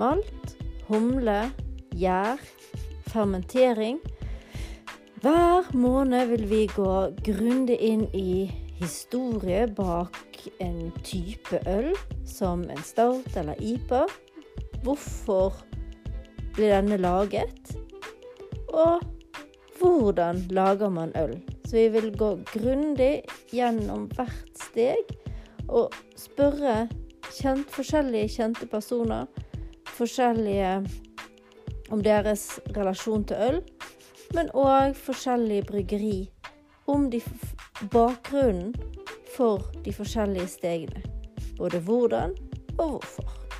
malt, humle, gjær, fermentering. Hver måned vil vi gå grundig inn i historie bak en type øl, som en stout eller IPA. Hvorfor blir denne laget? Og hvordan lager man øl? Så vi vil gå grundig gjennom hvert steg og spørre kjent, forskjellige kjente personer forskjellige om deres relasjon til øl, men òg forskjellige bryggeri om bakgrunnen for de forskjellige stegene. Både hvordan og hvorfor.